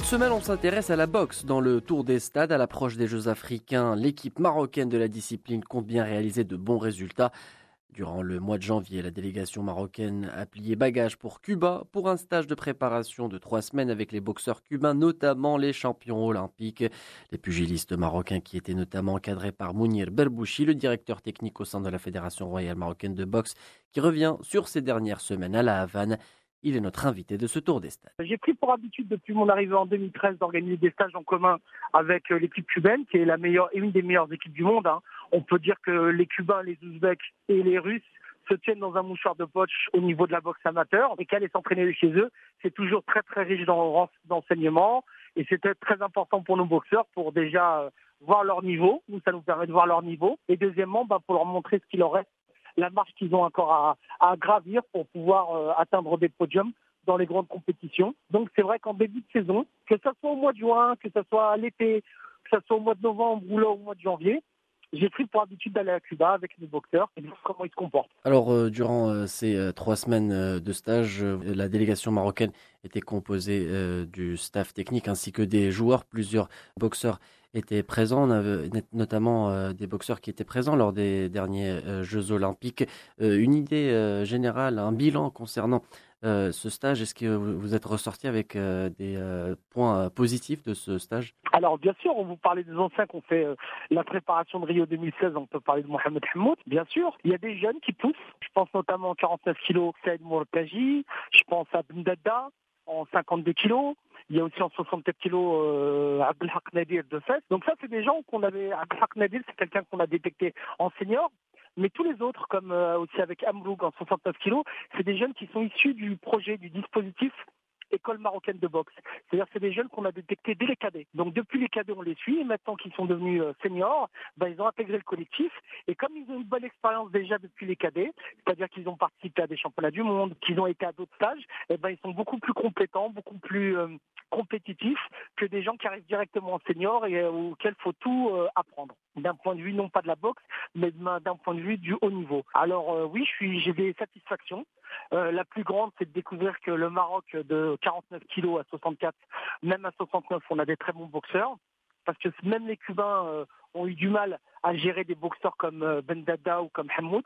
Cette semaine, on s'intéresse à la boxe. Dans le tour des stades, à l'approche des Jeux africains, l'équipe marocaine de la discipline compte bien réaliser de bons résultats. Durant le mois de janvier, la délégation marocaine a plié bagage pour Cuba pour un stage de préparation de trois semaines avec les boxeurs cubains, notamment les champions olympiques. Les pugilistes marocains qui étaient notamment encadrés par Mounir Berbouchi, le directeur technique au sein de la Fédération royale marocaine de boxe, qui revient sur ces dernières semaines à La Havane. Il est notre invité de ce tour des stades. J'ai pris pour habitude depuis mon arrivée en 2013 d'organiser des stages en commun avec euh, l'équipe cubaine, qui est la meilleure et une des meilleures équipes du monde. Hein. On peut dire que les Cubains, les Ouzbeks et les Russes se tiennent dans un mouchoir de poche au niveau de la boxe amateur et qu'aller s'entraîner chez eux, c'est toujours très très riche d'enseignement et c'était très important pour nos boxeurs pour déjà euh, voir leur niveau, nous ça nous permet de voir leur niveau et deuxièmement bah, pour leur montrer ce qu'il leur reste la marche qu'ils ont encore à, gravir pour pouvoir euh, atteindre des podiums dans les grandes compétitions. Donc c'est vrai qu'en début de saison, que ce soit au mois de juin, que ce soit l'été, que ce soit au mois de novembre ou là au mois de janvier, j'ai pris pour habitude d'aller à Cuba avec mes boxeurs et voir comment ils se comportent. Alors, euh, durant euh, ces trois semaines de stage, la délégation marocaine était composée du staff technique ainsi que des joueurs. Plusieurs boxeurs étaient présents. Notamment euh, des boxeurs qui étaient présents lors des derniers euh, Jeux olympiques. Euh, une idée générale, un bilan concernant ce stage Est-ce que vous êtes ressorti avec des points positifs de ce stage? Alors bien sûr, on vous parlait des anciens qui ont fait la préparation de Rio 2016, on peut parler de Mohamed Hamoud, bien sûr. Il y a des jeunes qui poussent, je pense notamment en 49 kilos Saïd Mourkaji, je pense à Bindada en 52 kilos, il y a aussi en 64 kilos euh, Abdelhak Nadir de fait. Donc ça, c'est des gens qu'on avait. Abdelhak Nadir, c'est quelqu'un qu'on a détecté en senior. Mais tous les autres, comme euh, aussi avec Amrouk en 69 kilos, c'est des jeunes qui sont issus du projet, du dispositif école marocaine de boxe. C'est-à-dire c'est des jeunes qu'on a détectés dès les cadets. Donc depuis les cadets, on les suit. Et maintenant qu'ils sont devenus euh, seniors, ben, ils ont intégré le collectif. Et comme ils ont une bonne expérience déjà depuis les cadets, c'est-à-dire qu'ils ont participé à des championnats du monde, qu'ils ont été à d'autres stages, et eh ben, ils sont beaucoup plus compétents, beaucoup plus compétitifs des gens qui arrivent directement en senior et euh, auxquels il faut tout euh, apprendre. D'un point de vue non pas de la boxe, mais d'un point de vue du haut niveau. Alors euh, oui, j'ai des satisfactions. la plus grande, c'est de découvrir que le Maroc de 49 kilos à 64, même à 69, on a des très bons boxeurs parce que même les Cubains ont eu du mal à gérer des boxeurs comme euh, Ben ou comme Hamout.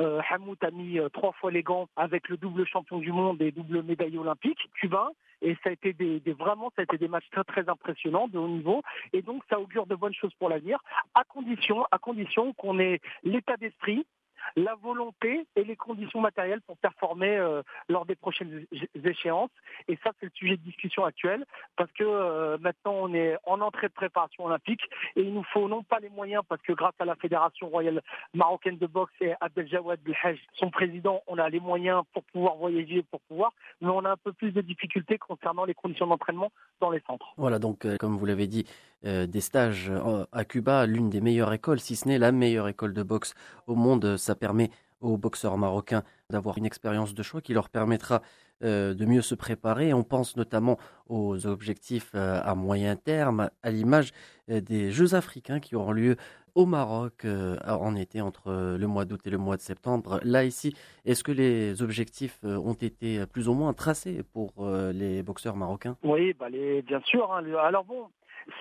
Euh, Hamout a mis euh, trois fois les gants avec le double champion du monde et double médaille olympique cubain. Et ça a été des, vraiment, ça a été des matchs très très impressionnants de haut niveau. Et donc ça augure de bonnes choses pour l'avenir, à condition, à condition qu'on ait l'état d'esprit la volonté et les conditions matérielles pour performer euh, lors des prochaines échéances. Et ça, c'est le sujet de discussion actuel, parce que euh, maintenant, on est en entrée de préparation olympique et il nous faut non pas les moyens, parce que grâce à la Fédération royale marocaine de boxe et Abdeljawad Belhaj, son président, on a les moyens pour pouvoir voyager, pour pouvoir, mais on a un peu plus de difficultés concernant les conditions d'entraînement dans les centres. Voilà, donc euh, comme vous l'avez dit, des stages à Cuba, l'une des meilleures écoles, si ce n'est la meilleure école de boxe au monde. Ça permet aux boxeurs marocains d'avoir une expérience de choix qui leur permettra euh, de mieux se préparer. On pense notamment aux objectifs euh, à moyen terme, à l'image euh, des Jeux africains qui auront lieu au Maroc en été entre le mois d'août et le mois de septembre. Là, ici, est-ce que les objectifs ont été plus ou moins tracés pour les boxeurs marocains? Oui, bah bien sûr. Hein, alors bon,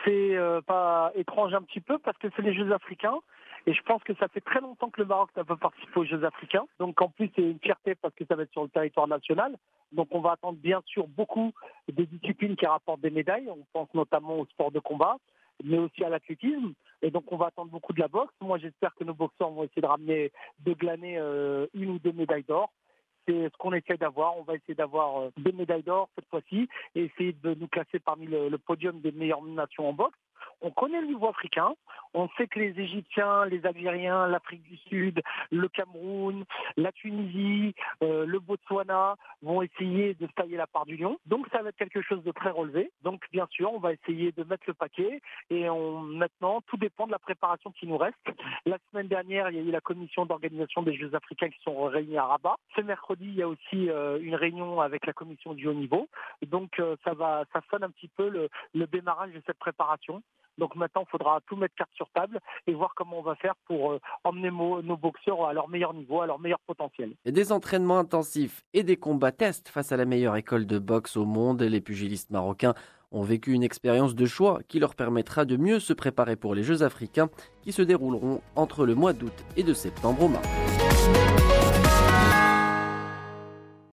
c'est pas étrange un petit peu parce que c'est les Jeux africains. Et je pense que ça fait très longtemps que le Maroc n'a pas participé aux Jeux africains. Donc en plus, c'est une fierté parce que ça va être sur le territoire national. Donc on va attendre bien sûr beaucoup des disciplines qui rapportent des médailles. On pense notamment au sport de combat, mais aussi à l'athlétisme. Et donc on va attendre beaucoup de la boxe. Moi j'espère que nos boxeurs vont essayer de ramener, de glaner euh, une ou deux médailles d'or c'est ce qu'on essaie d'avoir. On va essayer d'avoir euh, deux médailles d'or cette fois-ci et essayer de nous classer parmi le, podium des meilleures nations en boxe on connaît le niveau africain, on sait que les Égyptiens, les Algériens, l'Afrique du Sud, le Cameroun, la Tunisie, euh, le Botswana vont essayer de tailler la part du lion. Donc ça va être quelque chose de très relevé. Donc bien sûr, on va essayer de mettre le paquet et on, maintenant, tout dépend de la préparation qui nous reste. La semaine dernière, il y a eu la commission d'organisation des Jeux africains qui sont réunis à Rabat. Ce mercredi, il y a aussi euh, une réunion avec la commission du haut niveau. Donc euh, ça va, ça sonne un petit peu le, démarrage de cette préparation. Donc maintenant, il faudra tout mettre carte sur et voir comment on va faire pour euh, emmener nos boxeurs à leur meilleur niveau, à leur meilleur potentiel. des entraînements intensifs et des combats tests face à la meilleure école de boxe au monde, les pugilistes marocains ont vécu une expérience de choix qui leur permettra de mieux se préparer pour les Jeux africains qui se dérouleront entre le mois d'août et de septembre au Maroc.